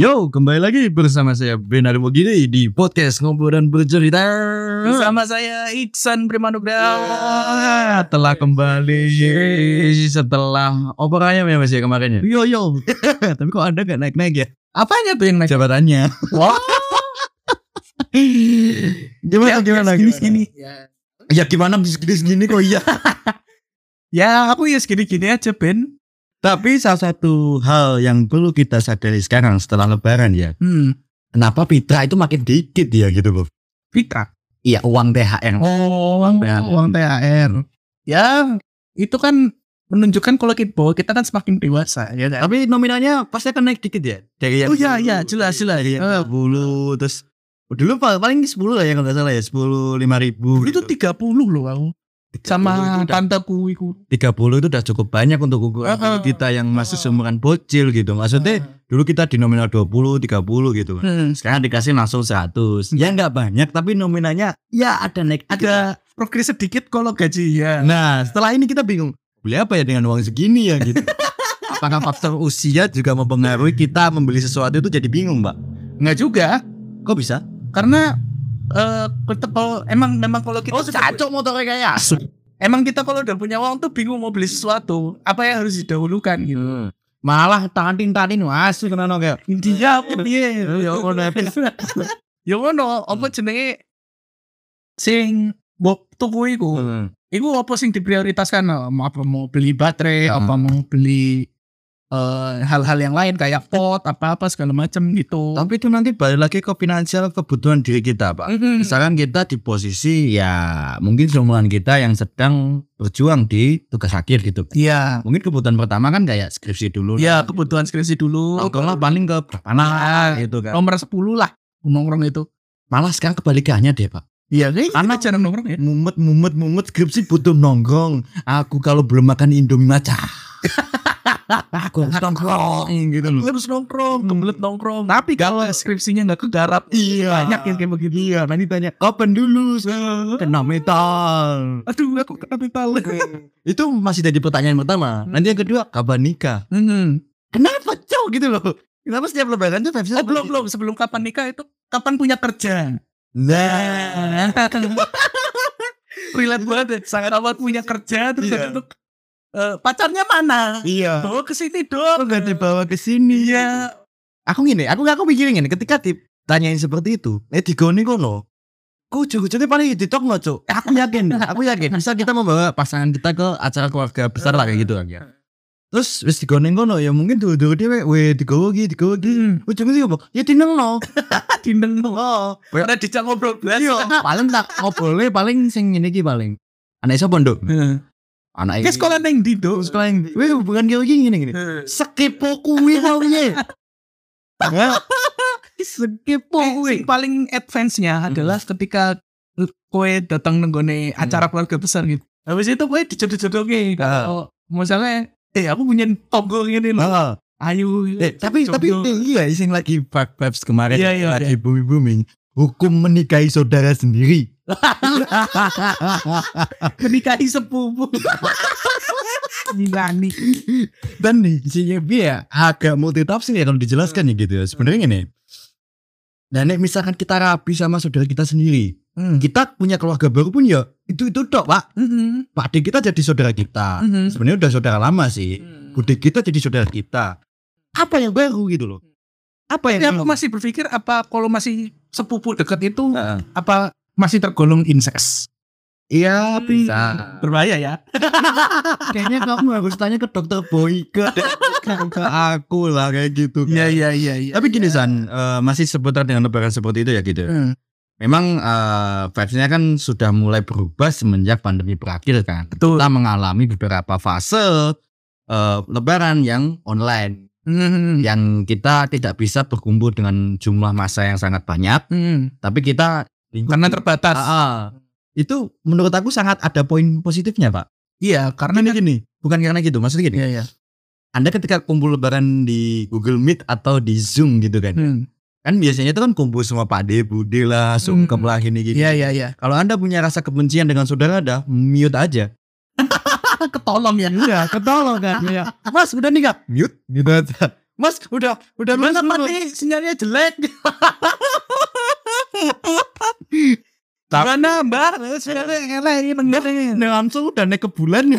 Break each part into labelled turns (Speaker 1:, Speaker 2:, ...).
Speaker 1: Yo, kembali lagi bersama saya Ben Arimogiri di podcast Ngobrol dan Bercerita.
Speaker 2: Bersama saya Iksan Primanugraha.
Speaker 1: Ah, telah kembali setelah operannya ya Mas ya kemarin ya.
Speaker 2: Yo yo.
Speaker 1: Tapi kok Anda gak naik-naik ya?
Speaker 2: Apanya tuh yang naik?
Speaker 1: Jabatannya.
Speaker 2: Wah.
Speaker 1: gimana gimana
Speaker 2: Segini
Speaker 1: gimana?
Speaker 2: segini. Ya.
Speaker 1: Ya gimana segini segini kok iya.
Speaker 2: ya aku ya segini gini aja Ben.
Speaker 1: Tapi salah satu hal yang perlu kita sadari sekarang setelah lebaran ya.
Speaker 2: Hmm.
Speaker 1: Kenapa Fitra itu makin dikit ya gitu loh.
Speaker 2: Fitra.
Speaker 1: Iya uang THR.
Speaker 2: Oh, uang,
Speaker 1: THR.
Speaker 2: uang THR. Ya, itu kan menunjukkan kalau kita bahwa kita kan semakin dewasa ya kan?
Speaker 1: Tapi nominalnya pasti akan naik dikit ya. Dari yang
Speaker 2: Oh iya iya jelas jelas.
Speaker 1: dari
Speaker 2: Eh,
Speaker 1: yang 10 terus dulu pa- paling 10 lah ya kalau nggak salah ya 10 lima ribu
Speaker 2: Dulu tuh 30 loh aku. Sama tanteku iku.
Speaker 1: 30 itu udah cukup banyak untuk ukuran
Speaker 2: Heeh.
Speaker 1: kita yang masih seumuran bocil gitu maksudnya dulu kita di nominal 20 30 gitu
Speaker 2: Hmm.
Speaker 1: sekarang dikasih langsung 100 ya nggak banyak tapi nominalnya ya ada naik dikit.
Speaker 2: Ada progres sedikit kalau gaji ya.
Speaker 1: nah setelah ini kita bingung beli apa ya dengan uang segini ya gitu apakah faktor usia juga mempengaruhi kita membeli sesuatu itu jadi bingung mbak
Speaker 2: Enggak juga.
Speaker 1: kok bisa
Speaker 2: karena eh kita kalau emang memang kalau kita
Speaker 1: cacok motornya kayak asu
Speaker 2: emang kita kalau udah punya uang tuh bingung mau beli sesuatu apa yang harus didahulukan gitu.
Speaker 1: Hmm. malah tantin tantin asu kena kayak
Speaker 2: intinya apa piye?
Speaker 1: Ya ngono
Speaker 2: ya. Ngono apa jenenge? Sing mbok tuku iku.
Speaker 1: Hmm.
Speaker 2: iku apa sing diprioritaskan? Apa mau beli baterai
Speaker 1: Hmm.
Speaker 2: apa mau beli eh, hal-hal yang lain kayak pot apa-apa segala macam gitu
Speaker 1: Tapi itu nanti balik lagi ke finansial kebutuhan diri kita, Pak.
Speaker 2: Mhm.
Speaker 1: Misalkan kita di posisi ya mungkin seumuran kita yang sedang berjuang di tugas akhir gitu.
Speaker 2: Iya,
Speaker 1: Mungkin kebutuhan pertama kan kayak skripsi dulu.
Speaker 2: ya kebutuhan skripsi dulu.
Speaker 1: Nongkrong lah paling ke berapa nah gitu kan.
Speaker 2: Nomor 10 lah nongkrong itu.
Speaker 1: Malah sekarang kebalikannya deh, Pak.
Speaker 2: Iya, anak jarang nongkrong ya.
Speaker 1: Mumet mumet mumet skripsi butuh nongkrong. Aku kalau belum makan Indomie maca. Aku harus nongkrong gitu loh.
Speaker 2: Harus nongkrong, kebelet nongkrong. Tapi kalau skripsinya nggak kegarap,
Speaker 1: Iya.
Speaker 2: banyak yang kayak begitu.
Speaker 1: Iya, nanti tanya kapan dulu kena metal.
Speaker 2: Aduh, aku kena mental.
Speaker 1: Itu masih jadi pertanyaan pertama. Nanti yang kedua, kapan nikah?
Speaker 2: Hmm.
Speaker 1: Kenapa cowok gitu loh? Kenapa setiap lebaran tuh
Speaker 2: Oh, belum belum sebelum kapan nikah itu kapan punya kerja.
Speaker 1: Nah,
Speaker 2: Relate banget ya. Sangat amat punya kerja terus
Speaker 1: Iya.
Speaker 2: habis itu eh, pacarnya mana?
Speaker 1: iya.
Speaker 2: Bawa ke sini dong.
Speaker 1: Kok gak dibawa ke sini?
Speaker 2: Iya.
Speaker 1: Aku gini, aku aku mikirin gini, ketika ditanyain seperti itu, eh digoni kono. Kok ujung-ujungnya paling ditok no, Cuk. Aku yakin, aku yakin. Misal kita membawa pasangan kita ke acara keluarga besar lah kayak gitu kan ya. Terus wis digone kono ya mungkin dulu-dulu dia we digowo iki, digowo iki.
Speaker 2: Hmm.
Speaker 1: Ujungnya apa? Ya dineng no.
Speaker 2: Dindeng dong.
Speaker 1: Oh,
Speaker 2: Ada dijak ngobrol belas.
Speaker 1: Iya, paling tak ngobrolnya paling sing ngene iki paling. Anak iso pondok. Anak
Speaker 2: Ke sekolah neng di dong.
Speaker 1: sekolah yang weh hubungan kira iki ngene ngene. Sekepo kuwi kok piye? Sekepo
Speaker 2: Eh,
Speaker 1: kuwi.
Speaker 2: paling advance-nya adalah ketika kowe datang nenggone acara keluarga besar gitu. Habis itu kowe dijodoh-jodohke. Kalau misalnya eh aku punya tonggo gini loh. Ayo.
Speaker 1: Eh, tapi tapi
Speaker 2: jodoh.
Speaker 1: iya sing lagi vibes kemarin
Speaker 2: Iya, iya,
Speaker 1: lagi booming booming. Hukum menikahi saudara sendiri.
Speaker 2: menikahi sepupu. Gila nih.
Speaker 1: Dan nih si Yebi ya agak multi tafsir ya kalau dijelaskan ya gitu ya. Sebenarnya ini. Dan nek misalkan kita rapi sama saudara kita sendiri,
Speaker 2: Hmm.
Speaker 1: kita punya keluarga baru pun ya itu itu dok pak.
Speaker 2: Mhm.
Speaker 1: Pak kita jadi saudara kita.
Speaker 2: Mhm.
Speaker 1: Sebenarnya udah saudara lama sih.
Speaker 2: Hmm.
Speaker 1: Bude kita jadi saudara kita. Apa yang baru gitu loh? Apa yang
Speaker 2: aku masih berpikir apa kalau masih sepupu dekat itu
Speaker 1: Heeh.
Speaker 2: apa masih tergolong incest?
Speaker 1: Iya
Speaker 2: Hmm.
Speaker 1: bisa.
Speaker 2: Berbahaya ya.
Speaker 1: Kayaknya kamu harus tanya ke dokter Boyke ke, ke aku lah kayak gitu. kan.
Speaker 2: Iya iya iya iya.
Speaker 1: Tapi gini San, eh, masih seputar dengan lebaran seperti itu ya gitu.
Speaker 2: Hmm.
Speaker 1: Memang eh, vibes-nya kan sudah mulai berubah semenjak pandemi berakhir kan.
Speaker 2: Betul.
Speaker 1: Kita mengalami beberapa fase eh, lebaran yang online.
Speaker 2: Hmm.
Speaker 1: Yang kita tidak bisa berkumpul dengan jumlah massa yang sangat banyak.
Speaker 2: Hmm.
Speaker 1: Tapi kita
Speaker 2: Karena terbatas.
Speaker 1: Ah. itu menurut aku sangat ada poin positifnya pak.
Speaker 2: Iya, karena
Speaker 1: Karena gini, bukan karena gitu, maksudnya gini.
Speaker 2: Iya iya.
Speaker 1: Anda ketika kumpul lebaran di Google Meet atau di Zoom gitu kan.
Speaker 2: Hmm.
Speaker 1: Kan biasanya itu kan kumpul semua Pak De, Bude lah, sungkem
Speaker 2: Hmm.
Speaker 1: lah ini gitu.
Speaker 2: Iya iya iya.
Speaker 1: Kalau Anda punya rasa kebencian dengan saudara Anda, mute aja.
Speaker 2: Ketolong ya.
Speaker 1: Iya, ketolong kan. Iya. Mas udah nikah? Mute gitu aja. Mas udah udah
Speaker 2: Mas mati sinyalnya jelek.
Speaker 1: Tapi-
Speaker 2: Mana mbak? Sinyalnya elek ini enggak nih.
Speaker 1: Nah, langsung udah naik ke bulan.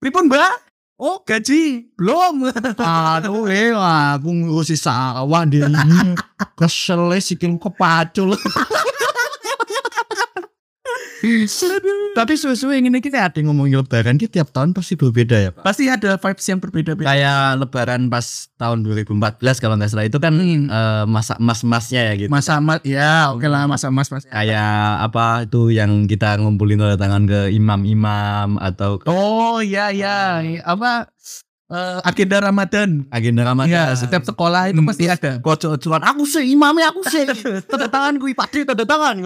Speaker 2: Pripun mbak? Oh gaji belum.
Speaker 1: Aduh, eh, aku ngurusi sawah dia ini. Kesel eh, sikil kepacul. Tapi suwe-suwe ini kita ada ngomongin lebaran kita tiap tahun pasti berbeda ya Pak.
Speaker 2: Pasti ada vibes yang berbeda-beda.
Speaker 1: Kayak lebaran pas tahun 2014 kalau nggak salah itu kan
Speaker 2: Hmm.
Speaker 1: eh, masa emas-emasnya ya gitu.
Speaker 2: Masa mas, ya oke lah masa mas mas.
Speaker 1: Kayak apa itu yang kita ngumpulin tanda tangan ke imam-imam atau ke
Speaker 2: Oh iya iya apa eh, agenda Ramadan.
Speaker 1: agenda Ramadan.
Speaker 2: Ya setiap sekolah itu
Speaker 1: Hmm.
Speaker 2: pasti ada.
Speaker 1: kocok-cocokan aku sih imamnya aku sih tanda tangan gue pasti tanda tangan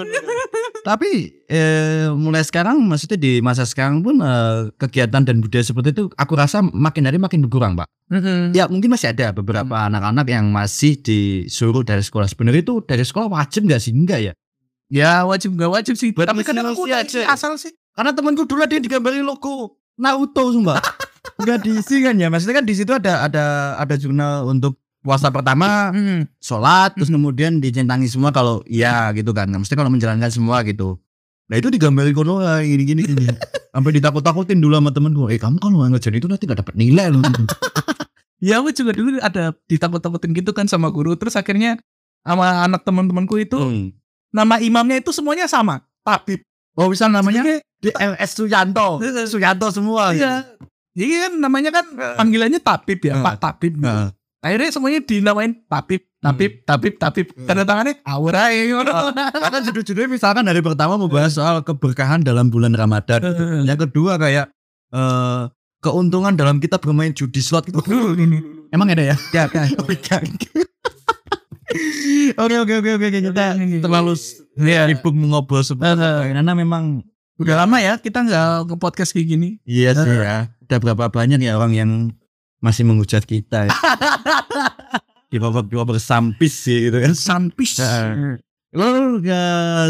Speaker 1: tapi eh, mulai sekarang maksudnya di masa sekarang pun eh, kegiatan dan budaya seperti itu aku rasa makin hari makin berkurang pak ya mungkin masih ada beberapa anak-anak yang masih disuruh dari sekolah sebenarnya itu dari sekolah wajib nggak sih enggak ya
Speaker 2: Ya wajib nggak wajib sih.
Speaker 1: Buat
Speaker 2: Tapi
Speaker 1: misi
Speaker 2: aku
Speaker 1: aja.
Speaker 2: asal sih.
Speaker 1: karena temanku dulu yang digambarin logo Naruto sumpah nggak diisi kan ya maksudnya kan di situ ada ada ada jurnal untuk puasa pertama
Speaker 2: Hmm.
Speaker 1: sholat terus kemudian dicentangi semua kalau iya gitu kan mesti kalau menjalankan semua gitu nah itu digambarin kono ah, gini gini gini sampai ditakut-takutin dulu sama temen gue eh kamu kalau nggak ngerjain itu nanti gak dapet nilai loh
Speaker 2: Ya aku juga dulu ada ditakut-takutin gitu kan sama guru. Terus akhirnya sama anak teman-temanku itu
Speaker 1: Hmm.
Speaker 2: nama imamnya itu semuanya sama. Tabib.
Speaker 1: oh bisa namanya
Speaker 2: Jadi,
Speaker 1: di LS Suyanto Suyanto semua
Speaker 2: Iya. Jadi kan namanya kan panggilannya Tabib ya. Pak Tabib. Akhirnya semuanya dinamain Tabib, Tabib, Tabib, Tabib. Tanda tangannya aura ya.
Speaker 1: karena judul-judulnya misalkan hari pertama membahas soal keberkahan dalam bulan Ramadan yang kedua kayak eh keuntungan dalam kita bermain judi slot gitu emang ada ya
Speaker 2: Ya.
Speaker 1: Oke oke oke oke kita terlalu
Speaker 2: Iya.
Speaker 1: sibuk mengobrol seperti karena memang
Speaker 2: Udah lama ya kita nggak ke podcast kayak gini.
Speaker 1: iya sih ya. Ada berapa banyak ya orang yang masih menghujat kita ya. di babak dua bersampis sih gitu kan.
Speaker 2: Sampis.
Speaker 1: Heeh. Lalu ya,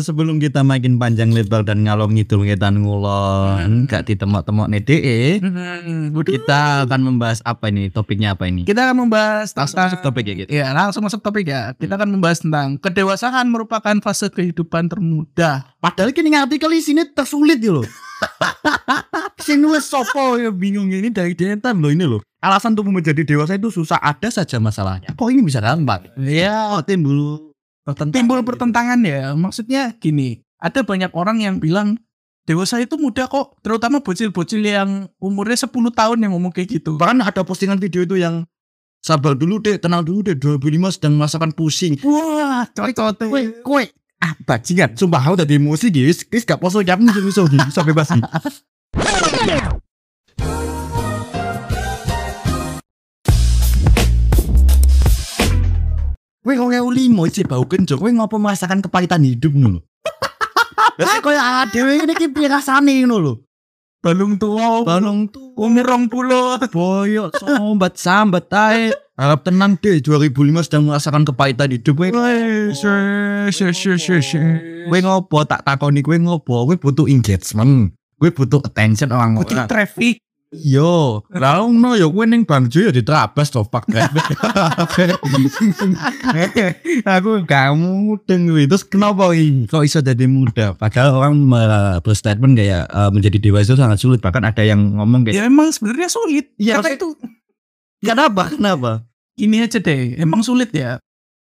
Speaker 1: sebelum kita makin panjang lebar dan ngalor ngidul ngetan ngulon gak ditemok-temok nede
Speaker 2: Hmm,
Speaker 1: kita akan membahas apa ini topiknya apa ini
Speaker 2: Kita akan membahas
Speaker 1: langsung
Speaker 2: tentang
Speaker 1: masuk topik ya gitu
Speaker 2: Ya langsung masuk topik ya. Kita akan membahas tentang kedewasaan merupakan fase kehidupan termuda.
Speaker 1: Padahal kini artikel di sini tersulit gitu loh. Sing nulis sopo ya bingung ini dari dentan loh ini loh. Alasan untuk menjadi dewasa itu susah ada saja masalahnya. Kok ini bisa gampang?
Speaker 2: Ya,
Speaker 1: Oh timbul pertentangan.
Speaker 2: timbul pertentangan ya. Maksudnya gini, ada banyak orang yang bilang dewasa itu mudah kok, terutama bocil-bocil yang umurnya 10 tahun yang ngomong kayak gitu.
Speaker 1: Bahkan ada postingan video itu yang sabar dulu deh, tenang dulu deh, 2005 sedang merasakan pusing.
Speaker 2: Wah, cocok.
Speaker 1: Kue, kue, ah bajingan. Sumpah aku tadi emosi guys, guys gak poso jam musuh musuh bisa bebas nih. Kue kau kayak limo sih bau kencok. Kue ngopo merasakan kepahitan hidup ngono. Lah kau yang ada ini kipi rasane ngono lho.
Speaker 2: Balung tua,
Speaker 1: Balong tuh
Speaker 2: umur rong puluh.
Speaker 1: boyok sambat sambat tae. Harap tenang deh 2005 sedang merasakan kepahitan hidup kowe. Kowe ngopo tak takoni kowe ngopo? Kowe butuh engagement. Kowe butuh attention orang
Speaker 2: Butuh traffic.
Speaker 1: Yo, lah no yo kowe ning Bangjo ya diterabas to pak. Aku kamu mudeng kuwi. Terus kenapa ini kok iso jadi muda? Padahal orang me- berstatement kayak eh, menjadi dewasa itu sangat sulit. Bahkan ada yang ngomong kayak
Speaker 2: Ya emang sebenarnya sulit.
Speaker 1: Iya,
Speaker 2: Karena itu
Speaker 1: kenapa? Kenapa?
Speaker 2: gini aja deh, emang sulit ya.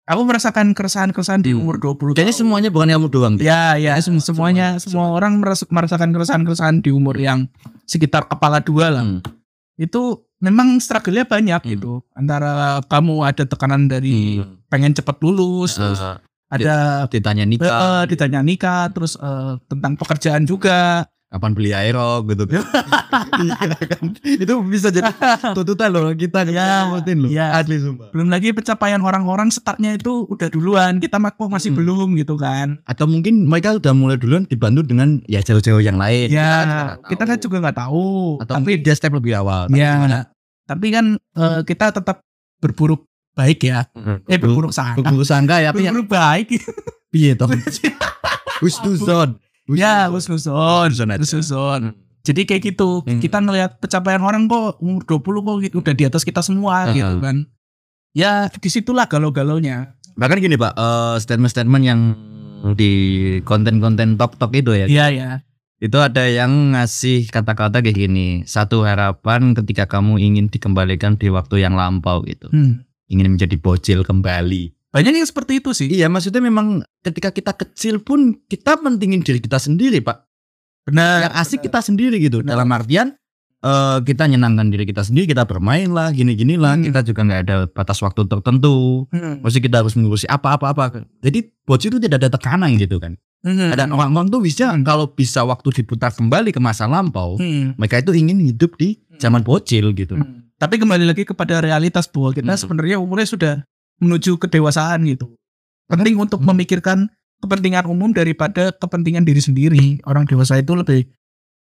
Speaker 2: Aku merasakan keresahan-keresahan di
Speaker 1: Hmm.
Speaker 2: umur 20
Speaker 1: Kayaknya
Speaker 2: tahun.
Speaker 1: semuanya bukan kamu doang.
Speaker 2: Ya, ya,
Speaker 1: Sem-
Speaker 2: sem- semuanya, semua orang meras- merasakan keresahan-keresahan di umur yang sekitar kepala dua lah.
Speaker 1: Hmm.
Speaker 2: Itu memang struggle-nya banyak
Speaker 1: Hmm.
Speaker 2: gitu. Antara kamu ada tekanan dari
Speaker 1: Hmm.
Speaker 2: pengen cepet lulus, terus
Speaker 1: Eh,
Speaker 2: ada
Speaker 1: ditanya nikah,
Speaker 2: ditanya nikah, terus eh, tentang pekerjaan juga.
Speaker 1: Kapan beli aero gitu. Iya kan? Itu bisa jadi tuntutan loh kita
Speaker 2: Ya,
Speaker 1: ngikutin loh.
Speaker 2: ya.
Speaker 1: Asli sumpah.
Speaker 2: Belum lagi pencapaian orang-orang startnya itu udah duluan, kita mah kok masih
Speaker 1: Hmm.
Speaker 2: belum gitu kan.
Speaker 1: Atau mungkin mereka udah mulai duluan dibantu dengan ya jauh-jauh yang lain.
Speaker 2: Ya,
Speaker 1: Kita
Speaker 2: kita kan juga nggak tahu.
Speaker 1: Atau
Speaker 2: tapi
Speaker 1: dia step lebih awal. Tapi
Speaker 2: Ya.
Speaker 1: gimana?
Speaker 2: tapi kan eh, kita tetap berburuk baik ya. Eh berburuk sangka.
Speaker 1: Berburuk sangka ya, tapi ya
Speaker 2: Berburuk baik.
Speaker 1: piye toh? Husnuzon.
Speaker 2: Ya. Husnuzon
Speaker 1: aja.
Speaker 2: Husnuzon. Jadi kayak gitu,
Speaker 1: Hmm.
Speaker 2: kita ngelihat pencapaian orang kok umur 20 kok gitu, udah di atas kita semua
Speaker 1: Heeh.
Speaker 2: gitu kan. Ya di situlah galau-galaunya.
Speaker 1: Bahkan gini Pak, eh, statement-statement yang di konten-konten tok-tok itu ya.
Speaker 2: Iya ya.
Speaker 1: Itu ada yang ngasih kata-kata kayak gini. Satu harapan ketika kamu ingin dikembalikan di waktu yang lampau gitu.
Speaker 2: Hmm.
Speaker 1: Ingin menjadi bocil kembali.
Speaker 2: Banyak yang seperti itu sih.
Speaker 1: Iya, maksudnya memang ketika kita kecil pun kita pentingin diri kita sendiri, Pak.
Speaker 2: Benar.
Speaker 1: Yang asik kita sendiri gitu.
Speaker 2: Benar.
Speaker 1: Dalam artian eh, kita nyenangkan diri kita sendiri, kita bermain lah, gini-gini lah.
Speaker 2: Hmm.
Speaker 1: Kita juga nggak ada batas waktu tertentu.
Speaker 2: Hmm.
Speaker 1: Mesti kita harus mengurusi apa-apa-apa. Jadi bocil itu tidak ada tekanan gitu kan.
Speaker 2: Hmm.
Speaker 1: Dan orang-orang tuh bisa kalau bisa waktu diputar kembali ke masa lampau,
Speaker 2: Hmm.
Speaker 1: mereka itu ingin hidup di zaman bocil gitu.
Speaker 2: Hmm. Tapi kembali lagi kepada realitas bahwa kita
Speaker 1: Hmm.
Speaker 2: sebenarnya umurnya sudah menuju kedewasaan gitu. Penting untuk
Speaker 1: Hmm.
Speaker 2: memikirkan kepentingan umum daripada kepentingan diri sendiri. Orang dewasa itu lebih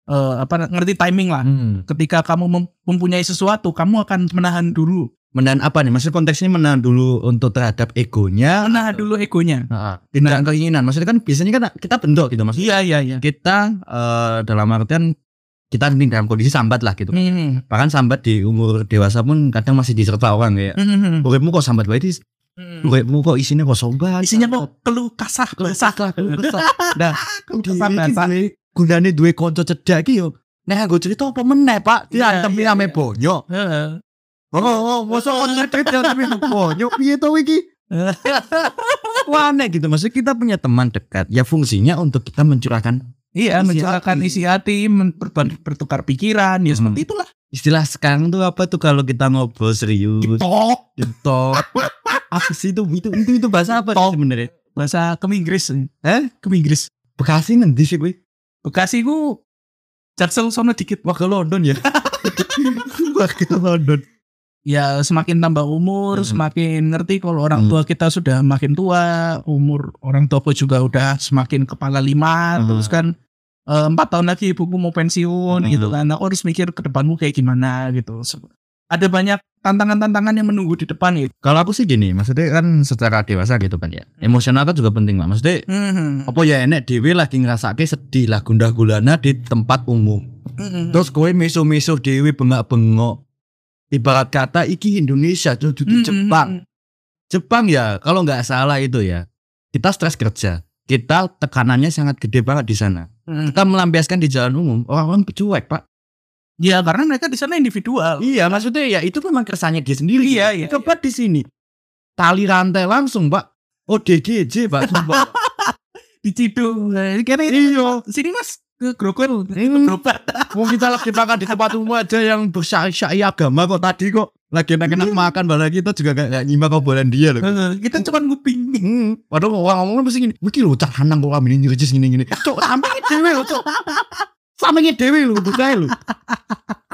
Speaker 2: eh, apa ngerti timing lah.
Speaker 1: Hmm.
Speaker 2: Ketika kamu mem- mempunyai sesuatu, kamu akan menahan dulu,
Speaker 1: Menahan apa nih? Maksudnya konteksnya menahan dulu untuk terhadap egonya.
Speaker 2: menahan dulu egonya.
Speaker 1: Nah, tidak keinginan. Maksudnya kan biasanya kan kita bentuk gitu maksudnya.
Speaker 2: Iya iya iya.
Speaker 1: Kita eh, dalam artian kita ini dalam kondisi sambat lah gitu.
Speaker 2: Hmm.
Speaker 1: Bahkan sambat di umur dewasa pun kadang masih diserta orang kayak
Speaker 2: Hmm.
Speaker 1: uripmu kok sambat banget sih.
Speaker 2: Hmm.
Speaker 1: Uripmu kok isinya kosong banget.
Speaker 2: Isinya kok keluh kasah,
Speaker 1: kesah. Nah,
Speaker 2: keluh
Speaker 1: di
Speaker 2: kasah bahasa.
Speaker 1: iki gunane duwe kanca cedhak iki yo. Nek aku cerita apa meneh, Pak?
Speaker 2: Iya,
Speaker 1: Diantem
Speaker 2: iya,
Speaker 1: ame
Speaker 2: iya.
Speaker 1: bonyo.
Speaker 2: Heeh.
Speaker 1: Oh, oh, masa ono cerita tapi bonyo piye to iki? Wah, aneh gitu. Maksudnya kita punya teman dekat, ya fungsinya untuk kita mencurahkan
Speaker 2: Iya,
Speaker 1: Isi hati.
Speaker 2: isi hati, bertukar pikiran, ya
Speaker 1: Hmm.
Speaker 2: seperti itulah.
Speaker 1: istilah sekarang tuh apa tuh kalau kita ngobrol serius
Speaker 2: Tok.
Speaker 1: Detok. apa sih itu itu itu, itu bahasa apa sih sebenarnya
Speaker 2: bahasa Keminggris.
Speaker 1: Eh?
Speaker 2: Keminggris.
Speaker 1: Bekasi ngendi sih gue
Speaker 2: Bekasi ku Jaksel sono dikit.
Speaker 1: wah ke London ya wah ke London
Speaker 2: Ya semakin tambah umur,
Speaker 1: Hmm.
Speaker 2: semakin ngerti kalau orang
Speaker 1: Hmm.
Speaker 2: tua kita sudah makin tua, umur orang tuaku juga udah semakin kepala lima,
Speaker 1: Hmm.
Speaker 2: terus kan empat tahun lagi ibuku mau pensiun
Speaker 1: Hmm.
Speaker 2: gitu kan. Aku harus mikir ke depanmu kayak gimana gitu. Ada banyak tantangan-tantangan yang menunggu di depan gitu.
Speaker 1: kalau aku sih gini maksudnya kan secara dewasa gitu kan ya emosional kan juga penting lah maksudnya
Speaker 2: Hmm.
Speaker 1: apa ya enek dewe lagi ngerasake sedih lah gundah gulana di tempat umum
Speaker 2: Hmm.
Speaker 1: terus kowe meso-meso dewe bengak-bengok ibarat kata iki Indonesia tuh di
Speaker 2: Hmm.
Speaker 1: Jepang Jepang ya kalau nggak salah itu ya kita stres kerja kita tekanannya sangat gede banget di sana
Speaker 2: Hmm.
Speaker 1: kita melampiaskan di jalan umum orang-orang cuek pak
Speaker 2: Ya karena mereka di sana individual.
Speaker 1: iya maksudnya ya itu memang kesannya dia sendiri
Speaker 2: Iya, iya,
Speaker 1: coba di sini tali rantai langsung pak oh DGJ pak.
Speaker 2: Diciduk. Karena
Speaker 1: iya
Speaker 2: sini mas ke Grogol. Berobat.
Speaker 1: Mau kita lagi makan di tempat umum aja yang bersyai agama kok tadi kok lagi enak-enak makan malah kita juga gak, gak nyimak obrolan dia loh.
Speaker 2: Kita cuma nguping.
Speaker 1: Hmm, padahal orang ngomong mesti gini, wiki lo cak hanang kok kami ini nyerjis gini gini. Cok, sampai dewe lo cok. Sampai dewe lo, bukan lo.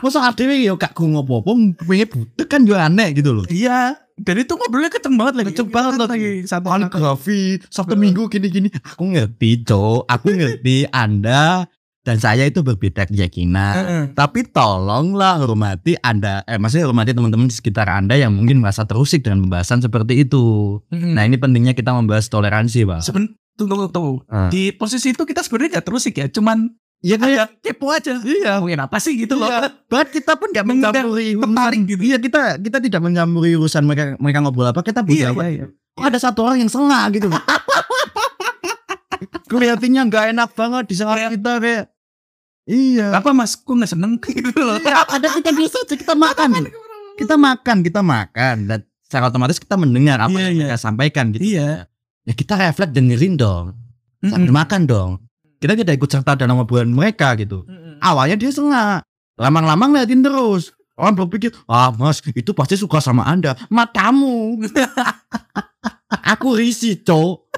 Speaker 1: Masa dewe yo gak gue ngopo-ngopo, pengen budek kan juga aneh gitu loh.
Speaker 2: Iya. Dan itu ngobrolnya kenceng banget lagi.
Speaker 1: Kenceng banget
Speaker 2: lagi. Satu
Speaker 1: Kaligrafi, Sabtu Minggu gini-gini. Aku ngerti cok, aku ngerti Anda dan saya itu berbeda keyakinan.
Speaker 2: Heeh.
Speaker 1: Tapi tolonglah hormati Anda, eh maksudnya hormati teman-teman di sekitar Anda yang mungkin merasa terusik dengan pembahasan seperti itu.
Speaker 2: Mm-mm.
Speaker 1: Nah ini pentingnya kita membahas toleransi, Pak.
Speaker 2: Seben tunggu tunggu.
Speaker 1: Ah.
Speaker 2: Di posisi itu kita sebenarnya gak terusik ya, cuman
Speaker 1: Iya
Speaker 2: kayak kepo aja.
Speaker 1: Iya.
Speaker 2: Mungkin apa sih gitu loh.
Speaker 1: Iya. Bahkan kita pun nggak mencampuri
Speaker 2: tertarik gitu.
Speaker 1: Iya kita kita tidak mencampuri urusan mereka mereka ngobrol apa kita butuh
Speaker 2: Iya,
Speaker 1: apa.
Speaker 2: iya, iya.
Speaker 1: Kok ada satu orang yang sengah gitu. Kelihatannya nggak enak banget di sana kita kayak Iya.
Speaker 2: Apa mas? Kok gak seneng gitu loh.
Speaker 1: Iya, ada kita biasa aja kita makan. kita makan, kita makan dan secara otomatis kita mendengar apa
Speaker 2: Iya,
Speaker 1: yang
Speaker 2: iya.
Speaker 1: mereka sampaikan gitu.
Speaker 2: Iya.
Speaker 1: Ya kita refleks dengerin dong. Sambil
Speaker 2: Mm-mm.
Speaker 1: makan dong. Kita tidak ikut serta dalam obrolan mereka gitu.
Speaker 2: Mm-mm.
Speaker 1: awalnya dia sengah lamang-lamang liatin terus. Orang berpikir ah mas itu pasti suka sama anda. Matamu. Aku risih cok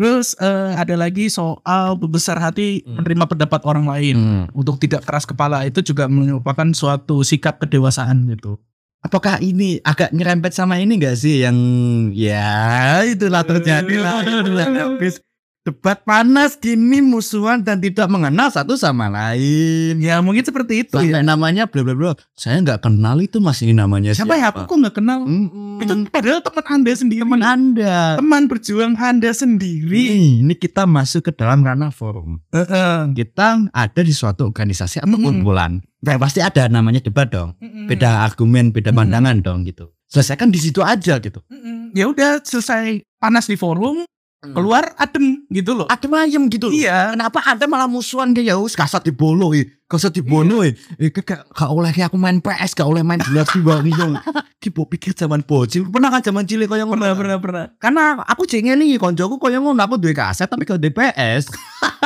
Speaker 2: Terus eh, ada lagi soal besar hati
Speaker 1: Hmm.
Speaker 2: menerima pendapat orang lain. Untuk tidak keras kepala itu juga merupakan suatu sikap kedewasaan gitu.
Speaker 1: apakah ini agak nyerempet sama ini gak sih? Yang ya itulah terjadi lah. Habis debat panas kini musuhan dan tidak mengenal satu sama lain.
Speaker 2: Ya mungkin seperti itu
Speaker 1: Sampai
Speaker 2: ya.
Speaker 1: namanya bla bla bla. Saya nggak kenal itu masih namanya
Speaker 2: Siapa ya? Aku kok nggak kenal.
Speaker 1: Mm-mm.
Speaker 2: Itu padahal teman anda sendiri.
Speaker 1: teman Anda.
Speaker 2: Teman berjuang anda sendiri.
Speaker 1: Nih, ini kita masuk ke dalam ranah forum.
Speaker 2: Heeh.
Speaker 1: Kita ada di suatu organisasi atau
Speaker 2: Mm-mm.
Speaker 1: kumpulan. Ya, pasti ada namanya debat dong.
Speaker 2: Mm-mm.
Speaker 1: Beda argumen, beda
Speaker 2: Mm-mm.
Speaker 1: pandangan dong gitu. Selesaikan di situ aja gitu.
Speaker 2: Mm-mm. Ya udah selesai panas di forum, keluar adem gitu loh.
Speaker 1: Adem ayem gitu loh.
Speaker 2: Iya.
Speaker 1: Kenapa Anda malah musuhan ya wis kasat dibolo eh. Kasat dibono eh. Eh gak gak oleh aku main PS, gak oleh main jelas di bawah gitu. Kibo pikir zaman bocil. Pernah kan zaman cilik koyo ngono?
Speaker 2: Pernah, pernah, pernah.
Speaker 1: Karena aku jengel nih koncoku koyo ngono aku duwe kaset tapi gak duwe PS.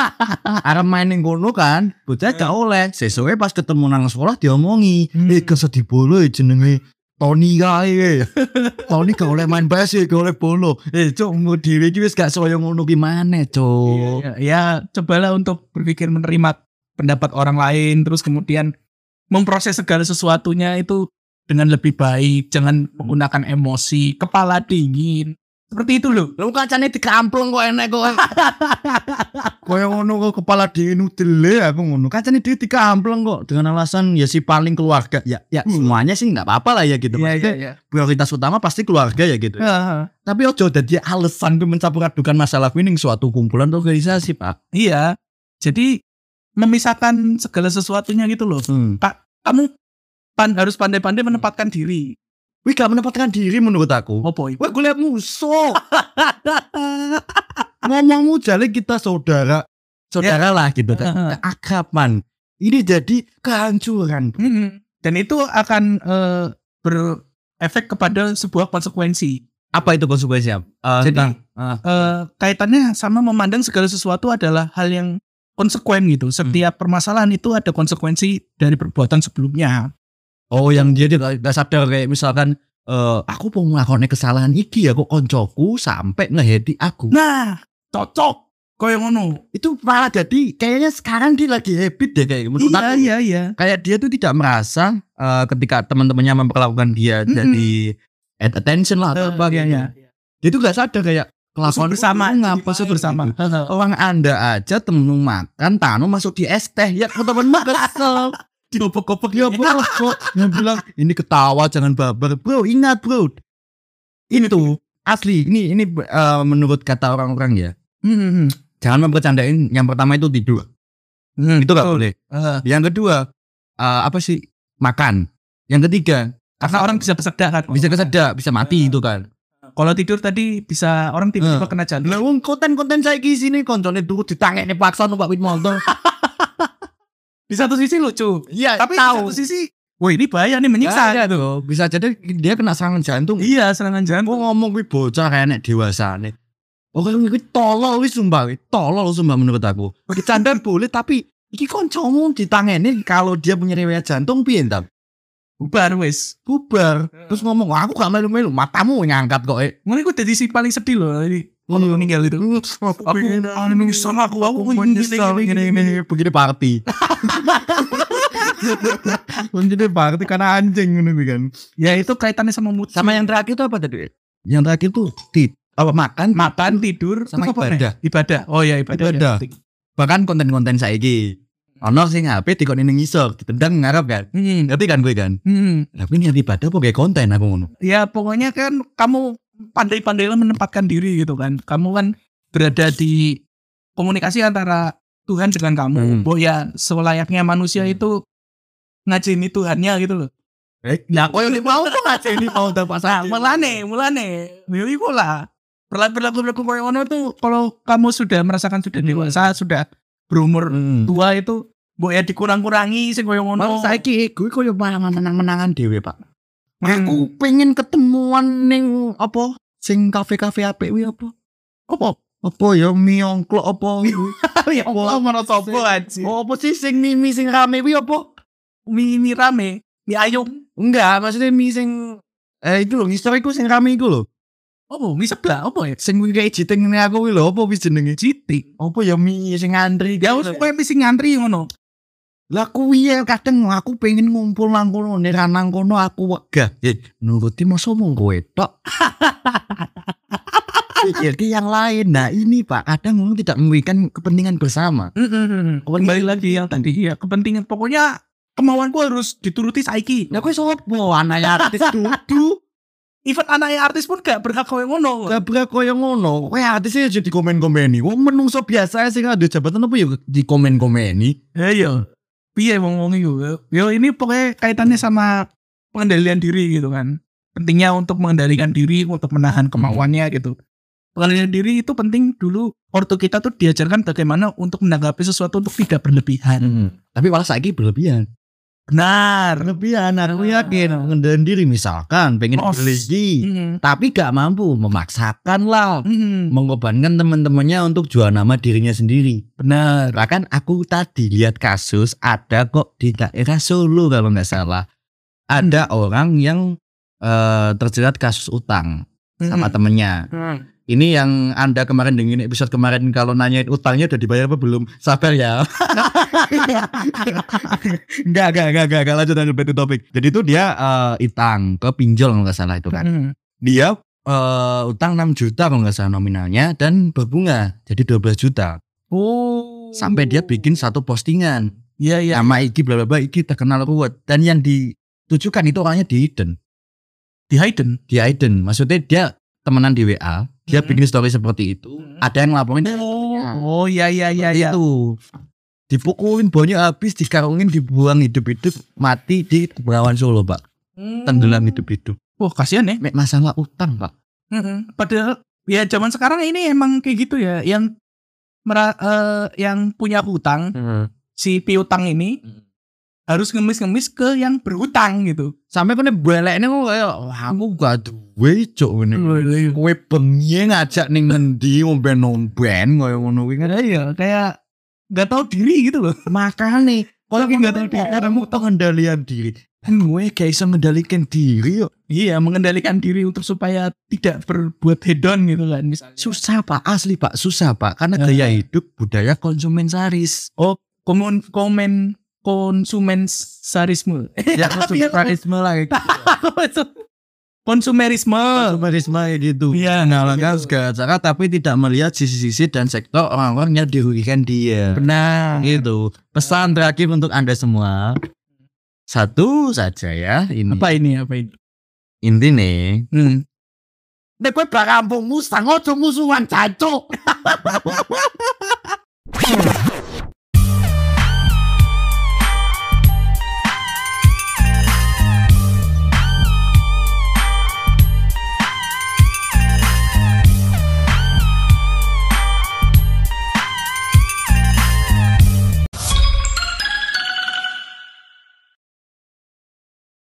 Speaker 1: Arep main ning kono kan, bocah gak oleh. Sesuke pas ketemu nang sekolah diomongi,
Speaker 2: Hmm.
Speaker 1: "Eh kasat dibolo eh, jenenge Tony kae. Tony gak oleh main PS, gak oleh bolo. Eh, cok ngono dhewe iki wis gak soyo ngono gimana, cok.
Speaker 2: Ya, ya, cobalah untuk berpikir menerima pendapat orang lain, terus kemudian memproses segala sesuatunya itu dengan lebih baik, jangan menggunakan emosi, kepala dingin. Seperti itu loh.
Speaker 1: Lu kancane dikampleng kok enek kok. Kaya ngono kok kepala dingin udele aku ngono. Kancane dhewe dikampleng kok dengan alasan ya si paling keluarga. Ya ya
Speaker 2: Hmm.
Speaker 1: semuanya sih nggak apa-apa lah ya gitu. Maksudnya
Speaker 2: iya.
Speaker 1: prioritas utama pasti keluarga ya gitu.
Speaker 2: Heeh.
Speaker 1: Tapi ojo dadi alasan gue mencampur adukan masalah kuwi ning suatu kumpulan atau organisasi, Pak.
Speaker 2: Iya. Jadi memisahkan segala sesuatunya gitu loh.
Speaker 1: Hmm.
Speaker 2: Kamu pan harus pandai-pandai menempatkan diri.
Speaker 1: Wih gak menempatkan diri menurut aku.
Speaker 2: Opo itu?
Speaker 1: Wah gue liat musuh. Ngomongmu jadi kita saudara. Saudara lah gitu.
Speaker 2: Heeh.
Speaker 1: Akraban. Ini jadi kehancuran.
Speaker 2: Mm-mm. Dan itu akan eh, berefek kepada sebuah konsekuensi.
Speaker 1: Apa itu konsekuensinya? Eh,
Speaker 2: Jadi
Speaker 1: tentang- ah.
Speaker 2: eh, kaitannya sama memandang segala sesuatu adalah hal yang konsekuen gitu. Setiap permasalahan itu ada konsekuensi dari perbuatan sebelumnya.
Speaker 1: Oh yang dia tidak tidak sadar kayak misalkan eh aku mau melakukan kesalahan iki ya kok koncoku sampai ngehedi aku.
Speaker 2: Nah, cocok. Kayak ngono.
Speaker 1: itu malah jadi kayaknya sekarang dia lagi habit deh kayak menurut
Speaker 2: Iya,
Speaker 1: aku.
Speaker 2: iya, iya.
Speaker 1: Kayak dia tuh tidak merasa eh, ketika teman-temannya memperlakukan dia
Speaker 2: Mm-mm.
Speaker 1: jadi at attention lah atau
Speaker 2: Eh,
Speaker 1: apa
Speaker 2: iya,
Speaker 1: gitu.
Speaker 2: iya.
Speaker 1: Dia tuh gak sadar kayak kelakuan
Speaker 2: bersama,
Speaker 1: ngapa
Speaker 2: musuh bersama.
Speaker 1: Orang anda aja temen makan tanu masuk di es teh ya temen kesel
Speaker 2: Dikopek-kopek
Speaker 1: Ya bro, bro. Yang bilang ini ketawa jangan baper. Bro, ingat bro. Itu asli. Ini ini eh, menurut kata orang-orang ya.
Speaker 2: Hmm,
Speaker 1: Jangan mempercandain. Yang pertama itu tidur.
Speaker 2: hmm,
Speaker 1: Itu gak
Speaker 2: betul.
Speaker 1: boleh.
Speaker 2: Eh,
Speaker 1: Yang kedua eh, apa sih makan. Yang ketiga
Speaker 2: karena orang bisa kesedak kan.
Speaker 1: bisa kesedak, bisa mati itu kan.
Speaker 2: Kalau tidur tadi bisa orang tiba-tiba
Speaker 1: Eh.
Speaker 2: kena jantung.
Speaker 1: Lah wong konten-konten saya di sini koncone dulu ditangekne paksa numpak wit motor.
Speaker 2: Di satu sisi lucu,
Speaker 1: Iya,
Speaker 2: tapi
Speaker 1: tahu.
Speaker 2: di satu sisi, wah ini bahaya nih menyiksa.
Speaker 1: Ada tuh. Bisa jadi dia kena serangan jantung.
Speaker 2: Iya, serangan jantung.
Speaker 1: ngomong kuwi bocah kayak nek dewasa nih. Oke, kuwi tolol wis sumpah, kuwi tolol sumpah menurut aku. Bercanda boleh tapi iki kancamu ditangeni kalau dia punya riwayat jantung piye entar?
Speaker 2: Bubar wis.
Speaker 1: Bubar. Terus ngomong, "Wah, aku gak melu-melu, matamu ngangkat kok."
Speaker 2: Ngono iku dadi si paling sedih loh ini. Ngono meninggal itu.
Speaker 1: Aku
Speaker 2: Aku menyesal aku aku
Speaker 1: menyesal
Speaker 2: gini,
Speaker 1: ini ini begini party. Begini party karena anjing kuwi kan.
Speaker 2: Ya itu kaitannya sama mood.
Speaker 1: Sama yang terakhir tuh apa tadi? Yang terakhir tuh tit apa makan
Speaker 2: makan, tidur,
Speaker 1: Sama ibadah.
Speaker 2: Ibadah. Oh ya ibadah.
Speaker 1: Ibadah.
Speaker 2: ya.
Speaker 1: bahkan konten-konten saiki ono sing HP dikon ning ngisor ditendang ngarep kan
Speaker 2: Hmm.
Speaker 1: ngerti kan gue kan
Speaker 2: Hmm.
Speaker 1: tapi niat ibadah apa kayak konten aku ngono
Speaker 2: Ya pokoknya kan kamu pandai-pandailah menempatkan diri gitu kan. Kamu kan berada di komunikasi antara Tuhan dengan kamu.
Speaker 1: Hmm.
Speaker 2: Bahwa ya selayaknya manusia itu ngajeni Tuhannya gitu loh.
Speaker 1: eh nah koyo nek mau aja ini mau dapat
Speaker 2: Nah, mulane, mulane. Ya iku lah. Perilaku-perilaku kayak ngono tuh kalau kamu sudah merasakan sudah
Speaker 1: Hmm.
Speaker 2: dewasa, sudah berumur
Speaker 1: hmm.
Speaker 2: tua itu mbok ya dikurang-kurangi sing koyo ngono.
Speaker 1: Saiki gue koyo menang-menangan dhewe Pak
Speaker 2: Hmm.
Speaker 1: Aku pengen ketemuan ning apa sing kafe-kafe apik kuwi apa
Speaker 2: apa?
Speaker 1: apa ya miongklok apa
Speaker 2: Allah, mana sopo aja.
Speaker 1: oh, apa sih sing mimi sing rame kuwi apa
Speaker 2: mie mie rame, mie ayam.
Speaker 1: enggak maksudnya mie sing eh itu loh ngisor iku sing rame iku lho
Speaker 2: Apa? Mie sebelah apa ya?
Speaker 1: sing kuwi kayak jiting ini aku kuwi lho apa wis jenenge
Speaker 2: Jitik.
Speaker 1: apa ya mie sing ngantri
Speaker 2: Ya wis kowe mesti ngantri ngono.
Speaker 1: Lah kuwi ya kadang aku pengen ngumpul nang kono nek nang kono aku wegah eh nuruti masa mung kowe tok ke yang lain. Nah ini Pak, kadang memang tidak memikirkan kepentingan bersama.
Speaker 2: Kembali lagi yang tadi ya kepentingan pokoknya kemauanku harus dituruti saiki.
Speaker 1: Nah, kue sopo anaknya artis dudu.
Speaker 2: Even anaknya artis pun gak berhak koyo ngono.
Speaker 1: Gak berak koyo ngono. Kue artisnya jadi komen-komeni. Wong menungso biasa sih ada jabatan apa ya di komen-komeni.
Speaker 2: Ya iya. Piye ngomong iku? Yo ini pokoknya kaitannya sama pengendalian diri gitu kan. Pentingnya untuk mengendalikan diri, untuk menahan kemauannya gitu. Pengendalian diri itu penting dulu ortu kita tuh diajarkan bagaimana untuk menanggapi sesuatu untuk tidak berlebihan.
Speaker 1: Hmm. Tapi malah saiki berlebihan.
Speaker 2: Benar.
Speaker 1: Berlebihan, aku yakin mengendalikan diri misalkan pengen
Speaker 2: Oh,
Speaker 1: berlegi.
Speaker 2: Hmm.
Speaker 1: Tapi gak mampu memaksakan lah.
Speaker 2: Hmm.
Speaker 1: Mengorbankan teman-temannya untuk jual nama dirinya sendiri.
Speaker 2: Benar.
Speaker 1: Bahkan aku tadi lihat kasus ada kok di daerah Solo kalau nggak salah. Ada orang yang eh, terjerat kasus utang sama temennya.
Speaker 2: Hmm.
Speaker 1: Ini yang Anda kemarin dengerin episode kemarin kalau nanyain utangnya udah dibayar apa belum? Sabar ya. enggak, enggak, enggak, enggak, enggak lanjut lanjut topik. Jadi itu dia eh, itang ke pinjol kalau nggak salah itu kan.
Speaker 2: Hmm.
Speaker 1: Dia eh, utang 6 juta kalau nggak salah nominalnya dan berbunga jadi 12 juta.
Speaker 2: Oh.
Speaker 1: Sampai dia bikin satu postingan
Speaker 2: Iya iya.
Speaker 1: nama iki bla bla bla iki terkenal kuat dan yang ditujukan itu orangnya di Eden
Speaker 2: Di Hayden.
Speaker 1: di Eden maksudnya dia temenan di WA dia
Speaker 2: Mhm.
Speaker 1: bikin story seperti itu
Speaker 2: Mhm.
Speaker 1: ada yang laporin
Speaker 2: Oh iya iya iya iya.
Speaker 1: itu dipukulin banyak habis dikarungin dibuang hidup-hidup mati di Bengawan Solo pak tenggelam hidup-hidup
Speaker 2: Wah kasihan ya.
Speaker 1: Masalah utang pak
Speaker 2: Mm-mm. Padahal ya zaman sekarang ini emang kayak gitu ya. Yang mera- eh, yang punya hutang si piutang ini harus ngemis-ngemis ke yang berhutang gitu.
Speaker 1: sampai kene balekne kok kayak "Wah, aku gak duwe cuk ngene kowe bengi ngajak ning ngendi ngomben-ngomben kaya ngono kuwi. Kan
Speaker 2: Iya kayak nggak tahu diri gitu loh.
Speaker 1: makane kalau nggak tahu
Speaker 2: tahu
Speaker 1: diri kamu pengendalian diri. Gue gak bisa mengendalikan diri yuk
Speaker 2: Iya mengendalikan diri untuk supaya tidak berbuat hedon gitu kan misalnya.
Speaker 1: susah pak. Asli pak. Susah pak. Karena
Speaker 2: Ya.
Speaker 1: gaya hidup budaya konsumen saris.
Speaker 2: Oh komen komen konsumen sarisme.
Speaker 1: ya konsumerisme lah kayak gitu.
Speaker 2: Konsumerisme.
Speaker 1: konsumerisme kayak gitu
Speaker 2: Iya,
Speaker 1: mengalahkan segala cara tapi tidak melihat sisi-sisi dan sektor orang-orang yang dirugikan dia
Speaker 2: Benar.
Speaker 1: gitu pesan terakhir untuk anda semua satu saja ya ini
Speaker 2: Apa ini? Apa ini?
Speaker 1: inti nih
Speaker 2: Hmm.
Speaker 1: Nek bak kampungmu ojo musuhan jancuk.